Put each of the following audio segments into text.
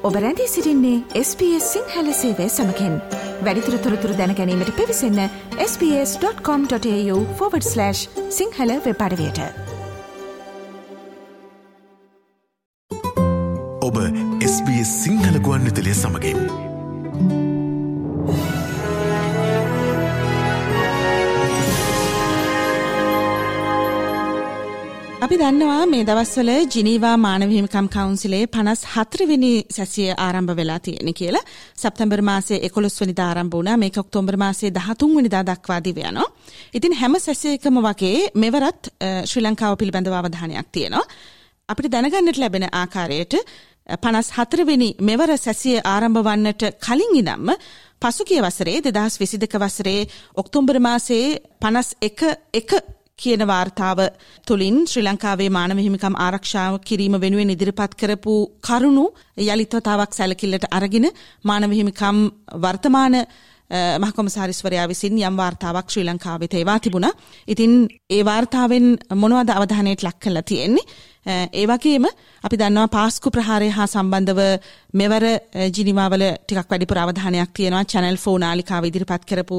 program.com.au. ඔබ රැඳී සිරින්නේ SBS Sinhala සේවය සමකෙන් වැඩිතුර තොරතුර දැනැනීමට පිවිසන්න ps.com.ta/ සිංහල වෙපඩවයට ඔබ SBS සිංහල ගුවන් විතලය සමගින් අපි දන්නවා මේ දවස්වල ජිනීවා මානවහිමිකම් කවුන්සිලේ පනස් හතරවෙනි සැසිය ආරම්භ වෙලා තියෙන කියලා සප්තැම්බර් මාසේ එකොළොස් වනිදා ආරම්භ වුණා මේක ඔක්තෝබර් මාසේ 13 වෙනිදා දක්වා දිව යනවා. ඉතින් හැම සැසියකම වගේ මෙවරත් ශ්‍රී ලංකාව පිළිබඳව අවධානයක් තියෙනවා. අපිට දැනගන්නට ලැබෙන ආකාරයට පනස් හතරවෙනි මෙවර සැසිය ආරම්භ වන්නට කලින් ඉදම්ම පසුගිය වසරේ දෙදහස් විසි දෙක වසරේ ඔක්තෝම්බර් මාසේ පනස් එක එක කියන වාර්තාව තුළින් ශ්‍රී ලංකාවේ මානව හිමිකම් ආරක්ෂාව කිරීම වෙනුවෙන් ඉදිරිපත් කරපු කරුණු යළිත්වතාවක් සැලකිල්ලට අරගෙන මානව හිමිකම් වර්තමාන මහකොමසාරිස්වරයා විසින් යම් වාර්තාවක් ශ්‍රී ලංකාවේ තේවා තිබුණා. ඉතින් ඒ වාර්තාවෙන් මොනවද අවධානයට ලක් කරලා තියෙන්නේ? ඒ වගේම අපි දන්නවා පාස්කු ප්‍රහාරය හා සම්බන්ධව මෙවර ජිනිවාවල ටිකක් වැඩිපුර අවධානයක් තියෙනවා. Channel 4 නාලිකාව ඉදිරිපත් කරපු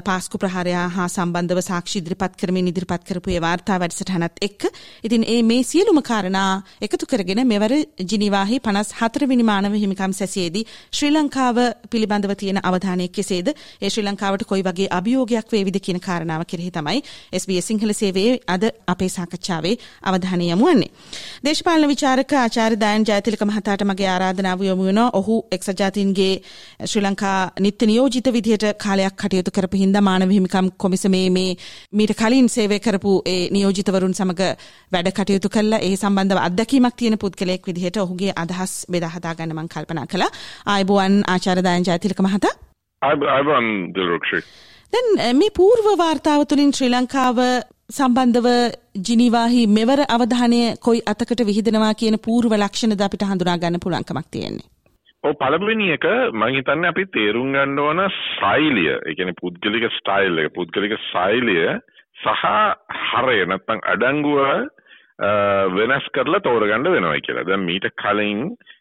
පාස්කු ප්‍රහාරය හා සම්බන්ධව සාක්ෂි ඉදිරිපත් කරමින් ඉදිරිපත් කරපු ඒ වාර්තා වැඩසටහනත් එක්ක. ඉතින් ඒ මේ සියලුම කාරණා එකතු කරගෙන මෙවර ජිනිවාහි 54 වෙනි මානව හිමිකම් සැසියේදී ශ්‍රී ලංකාව පිළිබඳව තියෙන අවධානය කෙසේද? ඒ ශ්‍රී ලංකාවට කොයි වගේ අභියෝගයක් වේවිද කියන කාරණාව කෙරෙහි තමයි SBS සිංහල සේවයේ අද අපේ සාකච්ඡාවේ අවධානය යොමු වන්නේ. දේශපාලන විචාරක ආචාර්ය දයන් ජයතිලක මහතාට මගේ ආරාධනාව යොමු වෙනවා. ඔහු එක්සත් ජාතීන්ගේ ශ්‍රී ලංකා නිත්‍ය නියෝජිත විදිහට කාලයක් කටයුතු කරපු හින්දා මානව හිමිකම් කොමිසමේ මේ මීට කලින් සේවය කරපු ඒ නියෝජිතවරුන් සමග වැඩ කටයුතු කළා. ඒ සම්බන්ධව අත්දැකීමක් තියෙන පුද්ගලයෙක් විදිහට ඔහුගේ අදහස් බෙදා හදා ගන්න මම කල්පනා කළා. ආයුබෝවන් ආචාර්ය දයන් ජයතිලක මහතා. ආයුබෝවන් දිල්රුක්ෂි. දැන් මේ పూర్ව වාර්තාව තුළින් ශ්‍රී ලංකාව සම්බන්ධව ජිනිවාහි මෙවර අවධානය කොයි අතකට විහිදෙනවා කියන පූර්ව ලක්ෂණද අපිට හඳුනා ගන්න පුළුවන්කමක් තියෙන්නේ. ඔව් පළවෙනි එක මම හිතන්නේ අපි තේරුම් ගන්න ඕන ස්ටයිලිය, ඒ කියන්නේ පුද්ගලික ස්ටයිල් එක, පුද්ගලික ශෛලිය සහ හරය නැත්නම් අඩංගුව වෙනස් කරලා තෝරගන්න වෙනවා කියලා. දැන් මීට කලින්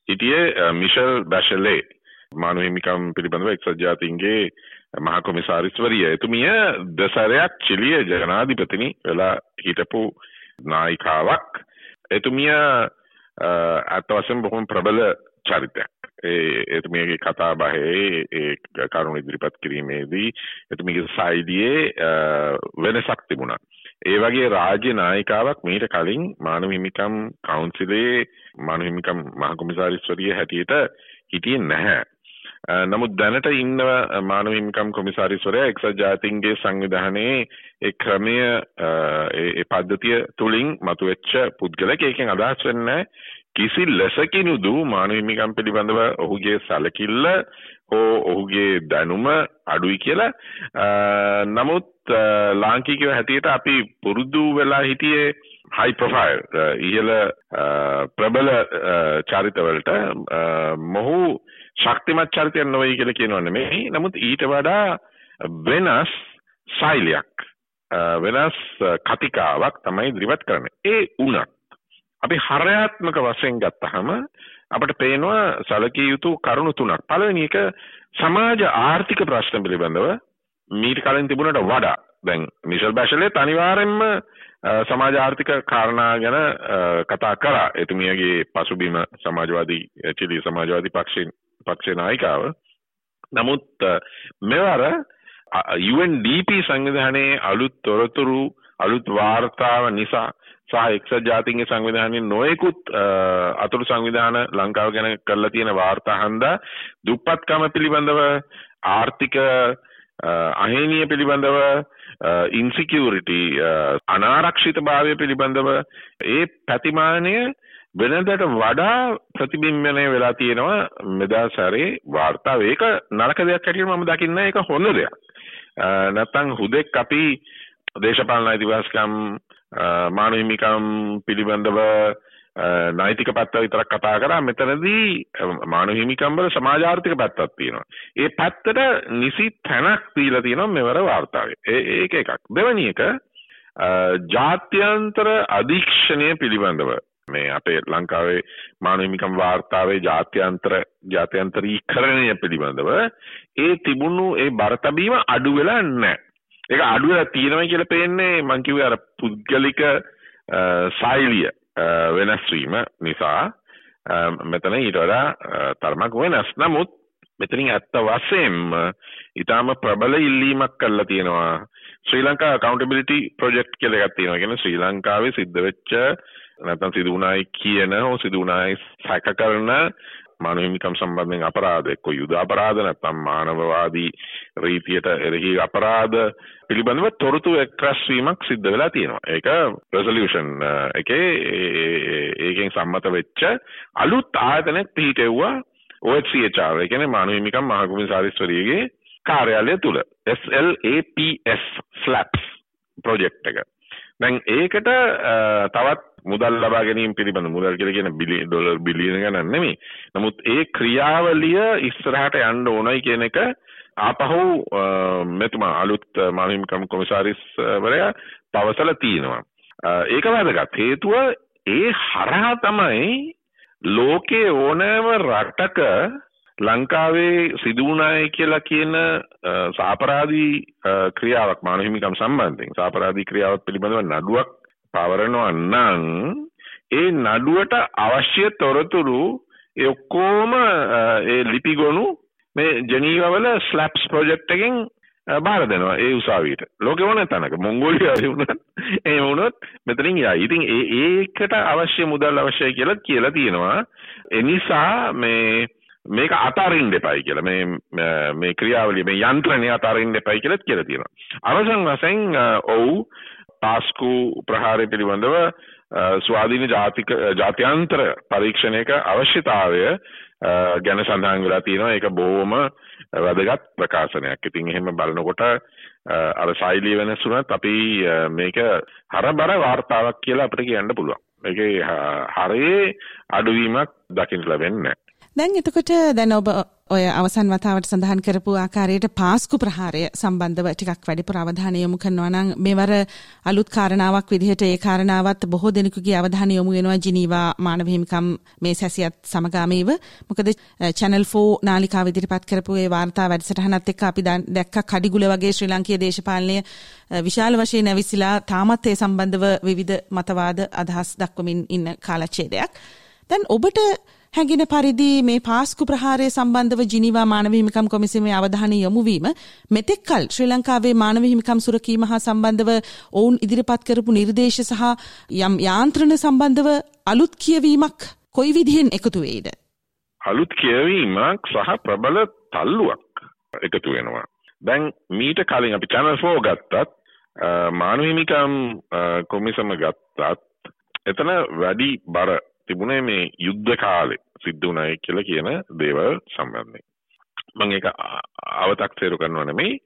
හිටියේ මිෂෙල් බැෂලේ මානව හිමිකම් පිළිබඳව එක්සත් ජාතීන්ගේ මහා කොමිසාරිස්වරිය. එතුමිය දෙසරයක් චිලිය ජනාධිපතිනි වෙලා හිටපු නායිකාවක්. එතුමිය ඇත්ත වශයෙන් බොහොම ප්‍රබල චරිතයක්. ඒ එතුමියගේ කතා බහේ ඒ කරුණ ඉදිරිපත් කිරීමේදී එතුමියගේ සයිඩියේ වෙනසක් තිබුණා. ඒ වගේ රාජ්‍ය නායිකාවක් මීට කලින් මානව හිමිකම් කවුන්සිලේ මානව හිමිකම් මහ කොමිසාරිස්වරිය හැටියට හිටියේ නැහැ. නමුත් දැනට ඉන්න මානව හිමිකම් කොමිසාරිස්වරයා එක්සත් ජාතීන්ගේ සංවිධානයේ ඒ ක්‍රමය ඒ පද්ධතිය තුලින් මතුවෙච්ච පුද්ගලෙක් ඒකෙන් අදහස් වෙන්නේ කිසි ලෙසකිනුදු මානව හිමිකම් පිළිබඳව ඔහුගේ සැලකිල්ල හෝ ඔහුගේ දැනුම අඩුයි කියලා. නමුත් ලාංකිකව හැටියට අපි පුරුදු වෙලා හිටියේ හයි ප්‍රොෆයිල් ඉහළ ප්‍රබල චරිතවලට මොහු ශක්තිමත් චරිතයක් නොවේ කියලා කියනවා නෙමෙයි. නමුත් ඊට වඩා වෙනස් ශෛලියක් වෙනස් කතිකාවක් තමයි ඉදිරිපත් කරන්නේ. ඒ වුණත් අපි හරයාත්මක වශයෙන් ගත්තහම අපිට පේනවා සැලකිය යුතු කරුණු තුනක්. පළවෙනි එක සමාජ ආර්ථික ප්‍රශ්න පිළිබඳව මීට කලින් තිබුණට වඩා දැන් මිෂල් බැෂලේත් අනිවාර්යෙන්ම සමාජ ආර්ථික කාරණා ගැන කතා කරා. එතුමියගේ පසුබිම සමාජවාදී චිලි සමාජවාදී පක්ෂයෙන් පක්ෂ නායිකාව. නමුත් මෙවර UNDP සංවිධානයේ අලුත් තොරතුරු අලුත් වාර්තාව නිසා සහ එක්සත් ජාතීන්ගේ සංවිධානයේ නොයෙකුත් අතුරු සංවිධාන ලංකාව ගැන කරලා තියෙන වාර්තා හන්දා දුප්පත්කම පිළිබඳව ආර්ථික අහේනිය පිළිබඳව ඉන්සිකියුරිටි අනාරක්ෂිත භාවය පිළිබඳව ඒ පැතිමානය වෙනදට වඩා ප්‍රතිබිම්බනය වෙලා තියෙනවා මෙදා සැරේ වාර්තාව ඒක නරක දෙයක් හැටියට මම දකින්නේ ඒක හොඳ දෙයක්. නැත්තම් හුදෙක් අපි දේශපාලන අයිතිවාසිකම් මානව හිමිකම් පිළිබඳව නෛතික පැත්ත විතරක් කතා කරා මෙතනදී මානව හිමිකම් වල සමාජාර්ථික පැත්තක් තියෙනවා. ඒ පැත්තට නිසි තැනක් දීලා තියෙනවා මෙවර වාර්තාවේ. ඒක එකක්. දෙවෙනි එක ජාත්‍යන්තර අධීක්ෂණය පිළිබඳව මේ අපේ ලංකාවේ මානව හිමිකම් වාර්තාවේ ජාත්‍යන්තර ජාත්‍යන්තරීකරණය පිළිබඳව ඒ තිබුණු ඒ බරතබීම අඩු වෙලා නැහැ. ඒක අඩු වෙලා තියෙනවා කියලා පේන්නේ මං කිව්වේ අර පුද්ගලික සෛලිය වෙනස් වීම නිසා මෙතන ඊට වඩා තරමක් වෙනස්. නමුත් මෙතනින් ඇත්ත වශයෙන්ම ඊටාම ප්‍රබල ඉල්ලීමක් කරලා තියෙනවා. ශ්‍රී ලංකා accountability project කියලා එකක් තියෙනවා. කියන්නේ ශ්‍රී ලංකාවේ සිද්ධ වෙච්ච නැත්නම් සිදු වුණායි කියන හෝ සිදු වුණායි සැක කරන මානව හිමිකම් සම්බන්ධයෙන් අපරාධ එක්ක යුද අපරාධ නැත්නම් මානවවාදී රීතියට එරෙහි අපරාධ පිළිබඳව තොරතුරු එක්රැස් වීමක් සිද්ධ වෙලා තියෙනවා. ඒක රෙසොලියුෂන් එකේ ඒකෙන් සම්මත වෙච්ච අලුත් ආයතනයක් පිහිටෙව්වා OHCHR. ඒ කියන්නේ මානව හිමිකම් මහකොමසාරිස්වරියගේ කාර්යාලය තුල SLAPS SLAPS ප්‍රොජෙක්ට් එක. දැන් ඒකට තවත් මුදල් ලබා ගැනීම පිළිබඳ මුදල් කියලා කියන බිලියන ඩොලර් බිලියන ගණන් නෙමෙයි. නමුත් ඒ ක්‍රියාවලිය ඉස්සරහට යන්න ඕනයි කියන එක ආපහු මෙතුමා අලුත් මානවිකම් කොමසාරිස්වරයා පවසලා තියෙනවා. ඒක වැදගත්. හේතුව ඒ හරහා තමයි ලෝකේ ඕනෑම රටක ලංකාවේ සිදුවුණාය කියලා කියන සාපරාධී ක්‍රියාවක් මානව හිමිකම් සම්බන්ධයෙන් සාපරාධී ක්‍රියාවක් පිළිබඳව නඩුවක් පවරනවා නම් ඒ නඩුවට අවශ්‍ය තොරතුරු ඒ ඔක්කොම ඒ ලිපිගොනු මේ ජනීවවල ස්ලැප්ස් ප්‍රොජෙක්ට් එකෙන් බාර දෙනවා ඒ උසාවියට ලෝකෙ ඕන තැනක මොංගෝලියාවේ වුණත් එහෙම වුණොත් මෙතනින් යයි. ඉතින් ඒ ඒකට අවශ්‍ය මුදල් අවශ්‍යයි කියලා කියලා තියෙනවා. ඒ නිසා මේ මේක අතාරින්න එපයි කියලා මේ මේ ක්‍රියාවලිය මේ යන්ත්‍රණය අතාරින්න එපයි කියලා කියලා තියෙනවා. අවසන් වශයෙන් ඔව් පාස්කු ප්‍රහාරය පිළිබඳව ස්වාධීන ජාතික ජාත්‍යන්තර පරීක්ෂණයක අවශ්‍යතාවය ගැන සඳහන් වෙලා තියෙනවා ඒක බොහොම වැදගත් ප්‍රකාශනයක්. ඉතින් එහෙම බලනකොට අර ශෛලිය වෙනස් වුණත් අපි මේක හරබර වාර්තාවක් කියලා අපිට කියන්න පුළුවන්. මේකේ හරේ අඩුවීමක් දකින්න ලැබෙන්නේ නැහැ. දැන් එතකොට දැන් ඔබ ඔය අවසන් වතාවට සඳහන් කරපු ආකාරයට පාස්කු ප්‍රහාරය සම්බන්ධව ටිකක් වැඩිපුර අවධානය යොමු කරනවා නම් මෙවර අලුත් කාරණාවක් විදිහට ඒ කාරණාවත් බොහෝ දෙනෙකුගේ අවධානය යොමු වෙනවා ජිනීවා මානව හිමිකම් මේ සැසියත් සමගාමීව මොකද eh, channel 4 නාලිකාව ඉදිරිපත් කරපු ඒ වාර්තා වැඩසටහනත් එක්ක අපි දැක්ක කඩිගුල වගේ ශ්‍රී ලාංකීය දේශපාලනය eh, විශාල වශයෙන් ඇවිස්සලා තාමත් ඒ සම්බන්ධව විවිධ මතවාද අදහස් දක්වමින් ඉන්න කාලච්ඡේදයක්. දැන් ඔබට හැඟෙන පරිදි මේ පාස්කු ප්‍රහාරය සම්බන්ධව ජිනීවා මානව හිමිකම් කොමිසමේ අවධානය යොමු වීම මෙතෙක්කල් ශ්‍රී ලංකාවේ මානව හිමිකම් සුරකීම හා සම්බන්ධව ඔවුන් ඉදිරිපත් කරපු නිර්දේශ සහ යම් යාන්ත්‍රණ සම්බන්ධව අලුත් කියවීමක් කොයි විදිහෙන් එකතු වෙයිද? අලුත් කියවීමක් සහ ප්‍රබල තල්ලුවක් එකතු වෙනවා. දැන් මීට කලින් අපි channel 4 ගත්තත් මානව හිමිකම් කොමිසම ගත්තත් එතන වැඩි බර තිබුණේ මේ යුද්ධ කාලේ සිද්ධ වුණයි කියලා කියන දේවල් සම්බන්ධයෙන්. මම ඒක අව탁සේරු කරනවා නෙමෙයි.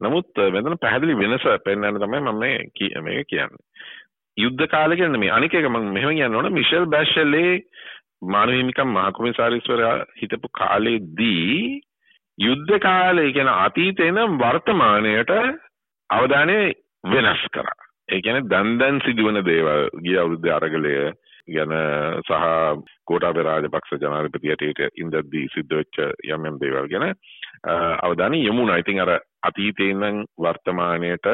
නමුත් මෙතන පැහැදිලි වෙනස පෙන්වන්න තමයි මම මේ මේක කියන්නේ. යුද්ධ කාලේ කියන්නේ මේ අනික එක මම මෙහෙම කියන්න ඕන මිෂෙල් බැෂලේ මානව හිමිකම් මහකොමසාරිස්වරයා හිටපු කාලේදී යුද්ධ කාලේ කියන අතීතේ නම් වර්තමානයට අවධානය වෙනස් කරා. ඒ කියන්නේ දැන් දැන් සිදුවන දේවල් ගිය අවුරුද්දේ අරගලය ගැන සහ කෝටාබේ රාජපක්ෂ ජනාධිපති හැටියට ඉඳද්දී සිද්ධ වෙච්ච යම් යම් දේවල් ගැන අවධානය යොමු වුණා. ඉතින් අර අතීතේ ඉඳන් වර්තමානයට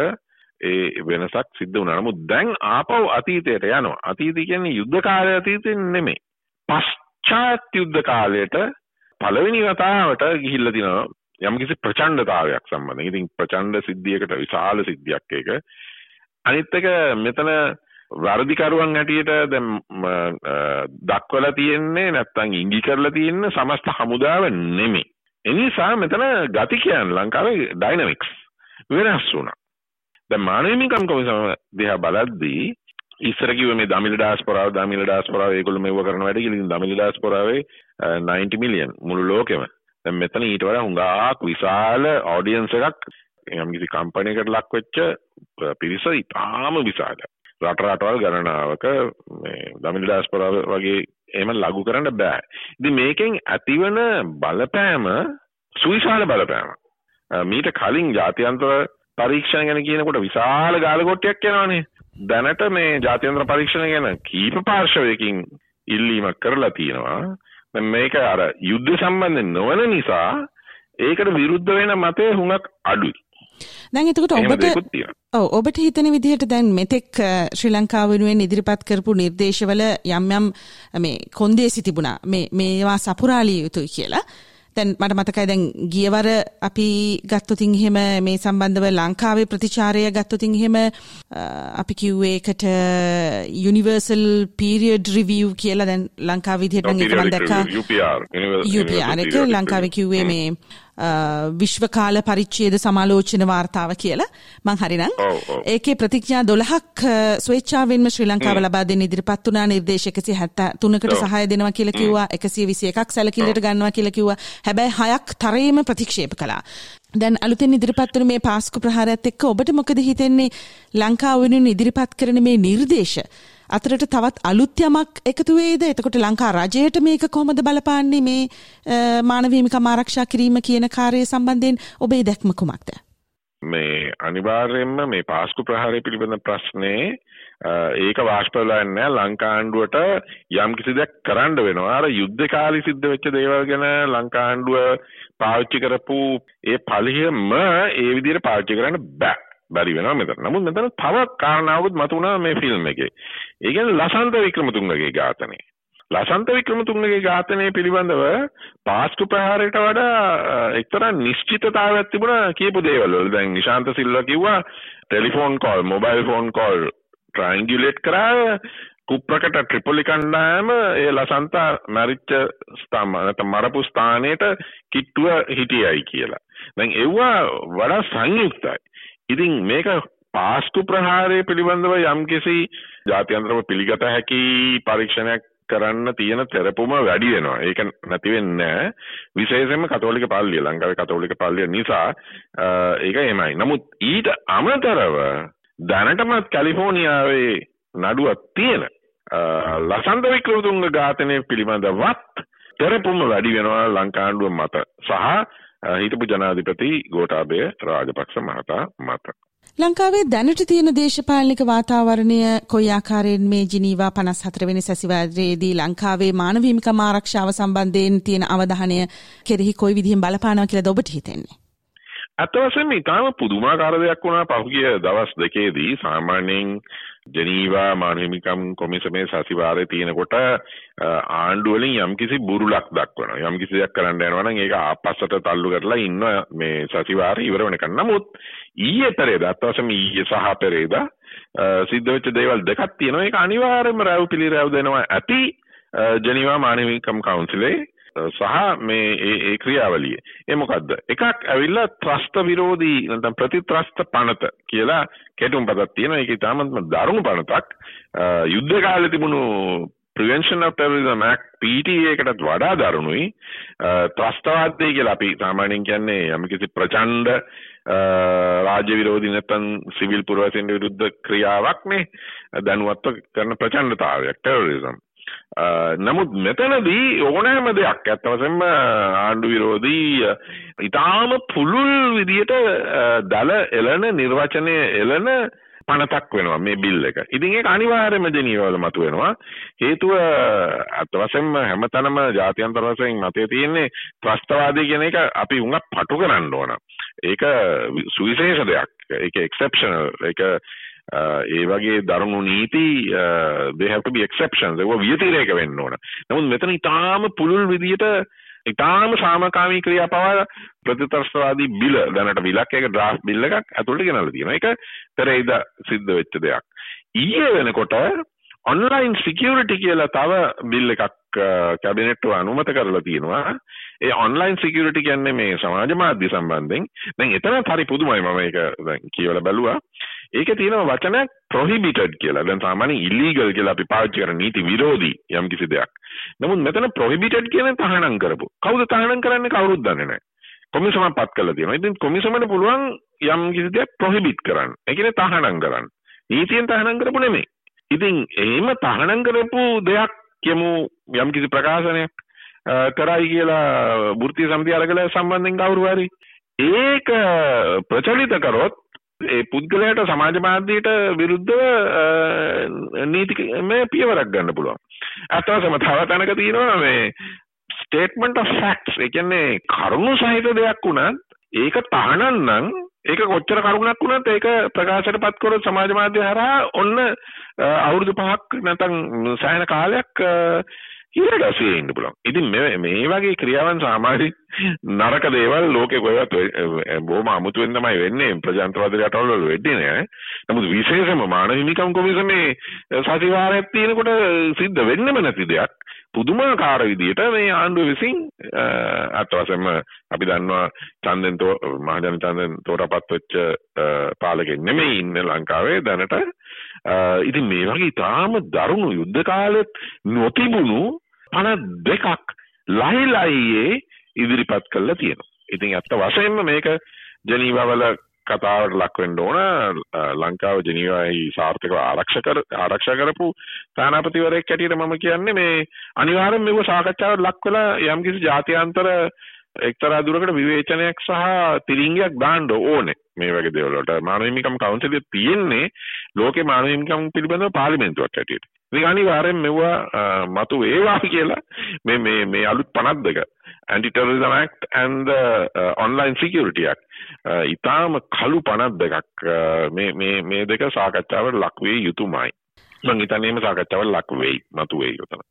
ඒ වෙනසක් සිද්ධ වුණා. නමුත් දැන් ආපහු අතීතයට යනවා. අතීතය කියන්නේ යුද්ධ කාලය අතීතේ නෙමෙයි. පශ්චාත් යුද්ධ කාලයට පළවෙනි වතාවට ගිහිල්ලා තිනවා යම්කිසි ප්‍රචණ්ඩතාවයක් සම්බන්ධයෙන්. ඉතින් ප්‍රචණ්ඩ සිද්ධියකට විශාල සිද්ධියක් ඒක. අනිත් එක මෙතන වර්ධිකරුවන් හැටියට දැන් දක්වලා තියෙන්නේ නැත්තම් ඉඟි කරලා තියෙන්නේ සමස්ත හමුදාව නෙමෙයි. එනිසා මෙතන ගතිකයන් ලංකාවේ ඩයිනමික්ස් වෙනස් වුණා. දැන් මානව හිමිකම් කොමිසම දිහා බලද්දී ඉස්සර කිව්වේ මේ දමිළ ඩාස්පොරාව දමිළ ඩාස්පොරාව ඒගොල්ලෝ මෙව කරන වැඩ කියලා ඉතින් දමිළ ඩාස්පොරාවේ 90 මිලියන් මුළු ලෝකෙම දැන් මෙතන ඊට වඩා හුඟක් විශාල ඔඩියන්ස් එකක් යම් කිසි කම්පැනි එකකට ලක් වෙච්ච පිරිස ඉතාම විශාලයි රට රටවල් ගණනාවක මේ දමිළ ඩාස්පොරාව වගේ එහෙම ලඝු කරන්න බෑ. ඉතින් මේකෙන් ඇතිවන බලපෑම සුවිශාල බලපෑම. මීට කලින් ජාත්‍යන්තර පරීක්ෂණ ගැන කියනකොට විශාල ගාලකොට්ටයක් යනවානේ දැනට මේ ජාත්‍යන්ත්‍ර පරීක්ෂණ ගැන කීප පාර්ශවයකින් ඉල්ලීමක් කරලා තියෙනවා. මේක අර යුද්ධ සම්බන්ධ නොවන නිසා ඒකට විරුද්ධ වෙන මතය හුඟක් අඩුයි. දැන් එතකොට ඔබට ඔව් ඔබට හිතන විදිහට දැන් මෙතෙක් ශ්‍රී ලංකාව වෙනුවෙන් ඉදිරිපත් කරපු නිර්දේශවල යම් යම් මේ කොන්දේසි තිබුණා මේ මේවා සපුරාලිය යුතුයි කියලා. දැන් මට මතකයි දැන් ගියවර අපි ගත්තොතින් එහෙම මේ සම්බන්ධව ලංකාවේ ප්‍රතිචාරය ගත්තොතින් එහෙම අපි කිව්වේ ඒකට යුනිවර්සල් පීරියඩ් රිවිව් කියලා දැන් ලංකාව විදිහට නම් ඒක මම දැක්කා. UPR UPR එක ලංකාවේ කිව්වේ මේ විශ්වකාල පරිච්ඡේද සමාලෝචන වාර්තාව කියලා මං හරිනම් ඒකේ ප්‍රතිඥා 12ක් ස්වේච්ඡාවෙන්ම ශ්‍රී ලංකාව ලබා දෙන්න ඉදිරිපත් වුණා නිර්දේශ 173කට සහාය දෙනවා කියලා කිව්වා 121ක් සැලකිල්ලට ගන්නවා කියලා කිව්වා හැබැයි හයක් තරයේම ප්‍රතික්ෂේප කළා දැන් අලුතෙන් ඉදිරිපත් වුණු මේ පාස්කු ප්‍රහාරයත් එක්ක ඔබට මොකද හිතෙන්නේ ලංකාව වෙනුවෙන් ඉදිරිපත් කරන මේ නිර්දේශ අතරට තවත් අලුත් යමක් එකතු වේද? එතකොට ලංකා රජයට මේක කොහොමද බලපාන්නේ මේ මානව හිමිකම් ආරක්ෂා කිරීම කියන කාර්යය සම්බන්ධයෙන් ඔබේ දැක්ම කුමක්ද? මේ අනිවාර්යයෙන්ම මේ පාස්කු ප්‍රහාරය පිළිබඳ ප්‍රශ්නේ ඒක වාෂ්පවලා නැහැ ලංකාණ්ඩුවට යම් කිසි දෙයක් කරන්න වෙනවා. අර යුද්ධ කාලේ සිද්ධ වෙච්ච දේවල් ගැන ලංකාණ්ඩුව පාවිච්චි කරපු ඒ පලියම ඒ විදිහට පාවිච්චි කරන්න බෑ. බැරි වෙනවා මෙතන. නමුත් මෙතන තව කාරණාවකුත් මතුණා මේ ෆිල්ම් එකේ. ඒ කියන්නේ ලසන්ත වික්‍රමතුංගගේ ඝාතනය. ලසන්ත වික්‍රමතුංගගේ ඝාතනය පිළිබඳව පාස්කු ප්‍රහාරයට වඩා එක්තරා නිශ්චිතතාවයක් තිබුණා කියපු දේවල් වල. දැන් නිශාන්ත සිල්වා කිව්වා telephone call, mobile phone call triangulate කරා කුප්‍රකට ට්‍රිපොලි කණ්ඩායම ඒ ලසන්තා මැරිච්ච ස්ථාන නැත්නම් මරපු ස්ථානයට කිට්ටුව හිටියයි කියලා. දැන් එව්වා වඩා සංයුක්තයි. ඉතින් මේක පාස්කු ප්‍රහාරය පිළිබඳව යම්කිසි ජාත්‍යන්තරව පිළිගත හැකි පරීක්ෂණයක් කරන්න තියෙන තෙරපුම වැඩි වෙනවා. ඒක නැති වෙන්නේ විශේෂයෙන්ම කතෝලික පල්ලිය ලංකාවේ කතෝලික පල්ලිය නිසා ඒක එහෙමයි. නමුත් ඊට අමතරව දැනටමත් කැලිෆෝනියාවේ නඩුවක් තියෙන ලසන්ත වික්‍රමතුංග ඝාතනය පිළිබඳවත් තෙරපුම වැඩි වෙනවා ලංකාණ්ඩුව මත සහ හිටපු ජනාධිපති ගෝඨාභය රාජපක්ෂ මහතා මත. ලංකාවේ දැනට තියෙන දේශපාලනික වාතාවරණය කොයි ආකාරයෙන් මේ ජිනීවා 54 වෙනි සැසිවාරයේදී ලංකාවේ මානව හිමිකම් ආරක්ෂාව සම්බන්ධයෙන් තියෙන අවධානය කෙරෙහි කොයි විදිහෙන් බලපානවා කියලාද ඔබට හිතෙන්නේ? අත වශයෙන්ම ඉතාම පුදුමාකාර දෙයක් වුණා පහුගිය දවස් දෙකේදී සාමාන්‍යයෙන් ජනීවා මානහිමිකම් කොමිසමේ සතිවාරය තියෙනකොට ආණ්ඩුව වලින් යම්කිසි බුරුලක් දක්වනවා. යම්කිසි දෙයක් කරන්න යනවා නම් ඒක ආපස්සට තල්ලු කරලා ඉන්න මේ සතිවාරය ඉවර වෙනකන්. නමුත් ඊයේ පෙරේදා අත්වසම ඊයේ සහ පෙරේදා සිද්ධ වෙච්ච දේවල් දෙකක් තියෙනවා. ඒක අනිවාර්යයෙන්ම රැව් පිළිරැව් දෙනවා ඇති ජනීවා මානවිකම් කවුන්සිලේ. සහ මේ ඒ ක්‍රියාවලිය. ඒ මොකද්ද? එකක් ඇවිල්ලා ත්‍රස්ත විරෝධී නැත්නම් ප්‍රතිත්‍රස්ත පනත කියලා කෙටුම්පතක් තියෙනවා. ඒක ඉතාමත්ම දරුණු පනතක්. යුද්ධ කාලේ තිබුණු Prevention of Terrorism Act PTA එකටත් වඩා දරුණුයි. ත්‍රස්තවාදය කියලා අපි සාමාන්‍යයෙන් කියන්නේ යම්කිසි ප්‍රචණ්ඩ රාජ්‍ය විරෝධී නැත්නම් සිවිල් පුරවැසියන් විරුද්ධ ක්‍රියාවක් නේ දැනුවත්ව කරන ප්‍රචණ්ඩතාවයක් ටෙරරිසම්. නමුත් මෙතනදී ඕනෑම දෙයක් ඇත්ත වශයෙන්ම ආණ්ඩු විරෝධී ඉතාම පුළුල් විදියට දල එළන නිර්වචනය එළන පනතක් වෙනවා මේ බිල් එක. ඉතින් ඒක අනිවාර්යයෙන්ම ජනීවවල මතුවෙනවා. හේතුව අත් වශයෙන්ම හැමතැනම ජාත්‍යන්තර වශයෙන් මතය තියෙන්නේ ත්‍රස්තවාදී කියන එක අපි උඟක් පටු කරන්න ඕන. ඒක සුවිශේෂ දෙයක්. ඒක එක්සෙප්ෂනල්. ඒක ඒ වගේ දරුණු නීති they have to be exceptions ඒවා වියතිරේක වෙන්න ඕන. නමුත් මෙතන ඊටාම පුළුල් විදියට ඊටාම සාමකාමී ක්‍රියා පවා ප්‍රතිතරස්වාදී බිල දැනට බිලක් එක ඩ්‍රාෆ්ට් බිල් එකක් ඇතුළට ගෙනල්ලා තියෙනවා. ඒක පෙරේද සිද්ධ වෙච්ච දෙයක්. ඊයේ වෙනකොට ඔන්ලයින් සිකියුරිටි කියලා තව බිල් එකක් කැබිනට්ටුව අනුමත කරලා තියෙනවා. ඒ ඔන්ලයින් සිකියුරිටි කියන්නේ මේ සමාජ මාධ්‍ය සම්බන්ධයෙන්. දැන් එතනත් හරි පුදුමයි මම ඒක දැන් කියවලා බැලුවා. ඒක තියෙන වචනයක් ප්‍රොහිබිටඩ් කියලා. දැන් සාමාන්‍යයෙන් ඉලීගල් කියලා අපි පාවිච්චි කරන නීති විරෝධී යම් කිසි දෙයක්. නමුත් මෙතන ප්‍රොහිබිටඩ් කියන තහනම් කරපු. කවුද තහනම් කරන්නේ කවුරුත් දන්නේ නැහැ. කොමිසමක් පත් කරලා තියෙනවා. ඉතින් කොමිසමට පුළුවන් යම් කිසි දෙයක් ප්‍රොහිබිට් කරන්න. ඒ කියන්නේ තහනම් කරන්න. නීතියෙන් තහනම් කරපු නෙමෙයි. ඉතින් එහෙම තහනම් කරපු දෙයක් කියමු යම් කිසි ප්‍රකාශනයක් කරයි කියලා වෘත්තීය සමිතිය අරගල සම්බන්ධයෙන් කවුරු හරි ඒක ප්‍රචලිත කරොත් ඒ පුද්ගලයාට සමාජ මාධ්‍යයට විරුද්ධව නීතිමය පියවරක් ගන්න පුළුවන්. අත්වසම තව තැනක තියෙනවා මේ ස්ටේට්මන්ට් ඔෆ් ෆැක්ට්ස්. ඒ කියන්නේ කරුණු සහිත දෙයක් වුණත් ඒක තහනම් නම් ඒක කොච්චර කරුණක් වුණත් ඒක ප්‍රකාශයට පත් කරොත් සමාජ මාධ්‍ය හරහා ඔන්න අවුරුදු පහක් නැත්නම් සෑහෙන කාලයක් හිරගස්සේ ඉන්න පුළුවන්. ඉතින් මේ මේ වගේ ක්‍රියාවන් සාමාන්‍ය නරක දේවල් ලෝකේ කොහෙවත් බොහොම අමුතුවෙන් තමයි වෙන්නේ ප්‍රජාතන්ත්‍රවාදී රටවල් වල වෙන්නේ නෑ. නමුත් විශේෂම මානව හිමිකම් කොමිසමේ සතිවාරයක් තියෙනකොට සිද්ධ වෙන්නෙම නැති දෙයක්. පුදුමාකාර විදියට මේ ආණ්ඩුව විසින් අත් වශයෙන්ම අපි දන්නවා චන්දෙන් මහජන චන්දෙන් තෝරාපත් වෙච්ච පාලකෙක් නෙමෙයි ඉන්න ලංකාවේ දැනට ඉතින් මේ වගේ තාම දරුණු යුද්ධ කාලෙත් නොතිබුණු පණ දෙකක් ලහිලයියේ ඉදිරිපත් කළා තියෙනවා. ඉතින් ඇත්ත වශයෙන්ම මේක ජනීවාවල කතාවට ලක් වෙන්න ඕන ලංකාව ජනීවායි සාර්ථකව ආරක්ෂක ආරක්ෂා කරපු තානාපතිවරයෙක් හැටියට මම කියන්නේ මේ අනිවාර්යෙන් මේක සාකච්ඡාවට ලක් වෙලා යම්කිසි ජාත්‍යන්තර එක්තරා දුරකට විවේචනයක් සහ තිරිංගයක් දාන්න ඕනේ මේ වගේ දේවල් වලට. මානව හිමිකම් කවුන්සිලේ තියෙන්නේ ලෝකේ මානව හිමිකම් පිළිබඳව පාර්ලිමේන්තුවක් හැටියට. ඉතින් අනිවාර්යෙන් මෙවුවා මතු වේවා කියලා මේ මේ මේ අලුත් 52 anti terrorism act and the uh, online security act. ඊටාම කළු 52ක් මේ මේ මේ දෙක සාකච්ඡාවට ලක් වේ යුතුමයි. මම හිතන්නේ මේ සාකච්ඡාවට ලක් වෙයි මතු වෙයි උතන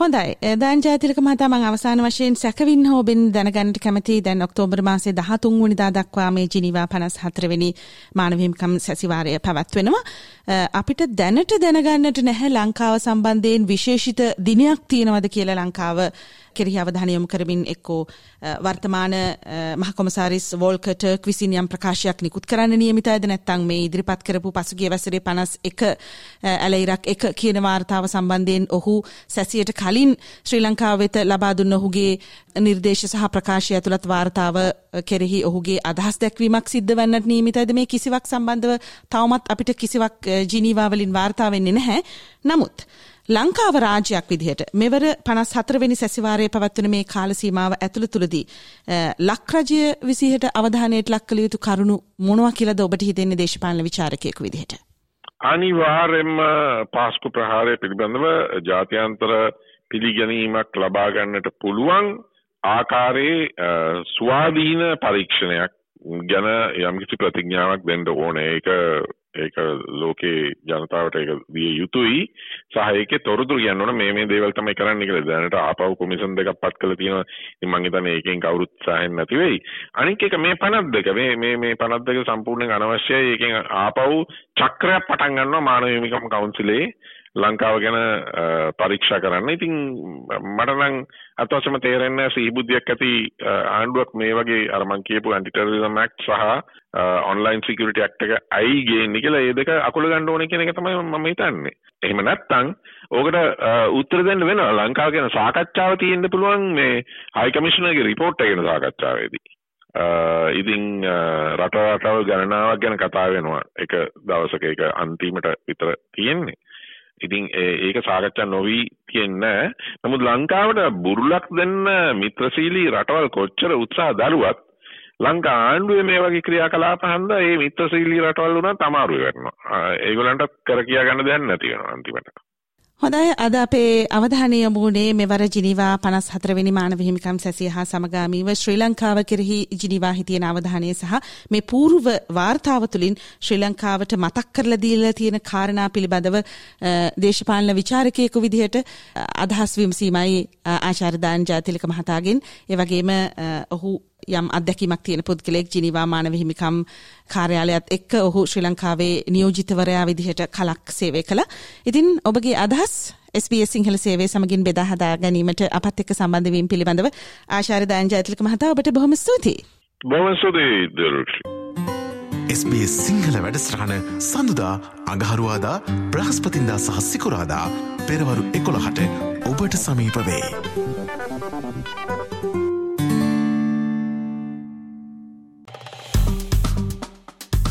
හොඳයි. දැන් ජාතිලක මහතා මම අවසාන වශයෙන් සැකවින් හෝබෙන් දැනගන්නට කැමති දැන් ඔක්තෝබර් මාසේ 13 වෙනිදා දක්වා මේ ජිනීවා 54 වෙනි මානව හිමිකම් සැසිවාරය පැවැත්වෙනවා. අපිට දැනට දැනගන්නට නැහැ ලංකාව සම්බන්ධයෙන් විශේෂිත දිනයක් තියෙනවද කියලා ලංකාව කෙරෙහි අවධානය යොමු කරමින් එක්කෝ වර්තමාන මහකොමසාරිස් වෝල්කට විසින් යම් ප්‍රකාශයක් නිකුත් කරන්න නියමිතයිද නැත්නම් මේ ඉදිරිපත් කරපු පසුගිය වසරේ 51 ඇලයිරක් එක කියන වාර්තාව සම්බන්ධයෙන් ඔහු සැසියට කලින් ශ්‍රී ලංකාව වෙත ලබා දුන්න ඔහුගේ නිර්දේශ සහ ප්‍රකාශය ඇතුළත් වාර්තාව කෙරෙහි ඔහුගේ අදහස් දැක්වීමක් සිද්ධ වන්නට නියමිතයිද මේ කිසිවක් සම්බන්ධව තවමත් අපිට කිසිවක් ජිනීවා වලින් වාර්තා වෙන්නේ නැහැ. නමුත් ලංකාව රාජ්‍යයක් විදිහට මෙවර 54 වෙනි සැසිවාරයේ පවත්වන මේ කාල සීමාව ඇතුළත තුලදී ලක්රජය විසිහට අවධානයට ලක් කළ යුතු කරුණු මොනවා කියලාද ඔබට හිතෙන්නේ දේශපාලන විචාරකයෙකු විදිහට? අනිවාර්යයෙන්ම පාස්කු ප්‍රහාරය පිළිබඳව ජාත්‍යන්තර පිළිගැනීමක් ලබා ගන්නට පුළුවන් ආකාරයේ ස්වාධීන පරීක්ෂණයක් ගැන යම්කිසි ප්‍රතිඥාවක් දෙන්න ඕනේ. ඒක ඒක ලෝකේ ජනතාවට ඒක දිය යුතුයි. සහ ඒකේ තොරතුරු කියන්න ඕන මේ මේ දේවල් තමයි කරන්න කියලා. දැනට ආපහු කොමිෂන් දෙකක් පත් කරලා තියෙනවා. ඉතින් මං හිතන්නේ ඒකෙන් කවුරුත් සාහෙන් නැති වෙයි. අනික එක මේ 52 මේ මේ මේ 52 සම්පූර්ණයෙන් අනවශ්‍යයි. ඒකෙන් ආපහු චක්‍රයක් පටන් ගන්නවා මානව හිමිකම් කවුන්සිලේ ලංකාව ගැන පරීක්ෂා කරන්න. ඉතින් මට නම් අත්වශයෙන්ම තේරෙන්නේ සිහිබුද්ධියක් ඇති ආණ්ඩුවක් මේ වගේ අර මං කියපු ඇන්ටි ටෙරරිසම් ඇක්ට් සහ ඔන්ලයින් සිකියුරිටි ඇක්ට් එක අයි ගේන්නේ කියලා ඒ දෙක අකුල ගන්න ඕනේ කියන එක තමයි මම හිතන්නේ. එහෙම නැත්නම් ඕකට උත්තර දෙන්න වෙනවා. ලංකාව ගැන සාකච්ඡාව තියෙන්න පුළුවන් මේ හයි කමිෂනර්ගේ රිපෝට් එක ගැන සාකච්ඡාවේදී. ඉතින් රට රටවල් ගණනාවක් ගැන කතා වෙනවා. එක දවසක ඒක අන්තිමට විතර තියෙන්නේ. ඉතින් ඒක සාකච්ඡා නොවී තියෙන්නේ නමුත් ලංකාවට බුරුලක් දෙන්න මිත්‍රශීලී රටවල් කොච්චර උත්සාහ දරුවත් ලංකා ආණ්ඩුවේ මේ වගේ ක්‍රියාකලාප හන්දා මේ මිත්‍රශීලී රටවල් උනත් අමාරු වෙනවා. ඒගොල්ලන්ට කර කියා ගන්න දෙයක් නැති වෙනවා අන්තිමට. හොඳයි. අද අපේ අවධානය යොමුුණේ මෙවර ජිනිවා 54 වෙනි මානව හිමිකම් සැසිය හා සමගාමීව ශ්‍රී ලංකාව කෙරෙහි ජිනිවා හිතියන අවධානය සහ මේ పూర్ව වාර්තාව තුළින් ශ්‍රී ලංකාවට මතක් කරලා දීලා තියෙන කාරණා පිළිබඳව දේශපාලන විචාරකයෙකු විදිහට අදහස් විමසීමයි ආචාර්ය දාන ජාතිලක මහතාගෙන්. ඒ වගේම ඔහු යම් අත්දැකීමක් තියෙන පුද්ගලයෙක් ජිනීවා මානව හිමිකම් කාර්යාලයත් එක්ක ඔහු ශ්‍රී ලංකාවේ නියෝජිතවරයා විදිහට කලක් සේවය කළා. ඉතින් ඔබගේ අදහස් SBS සිංහල සේවය සමගින් බෙදා හදා ගැනීමට අපත් එක්ක සම්බන්ධ වීම පිළිබඳව ආචාර්ය දායන් ජයතිලක මහතා ඔබට බොහොම ස්තුතියි. බොහොම ස්තුතියි SBS සිංහල වැඩස්ටාන සඳුදා අඟහරුවාදා බ්‍රහස්පතින්දා සහ සිකුරාදා පෙරවරු එකොළහට ඔබට සමීප වේ.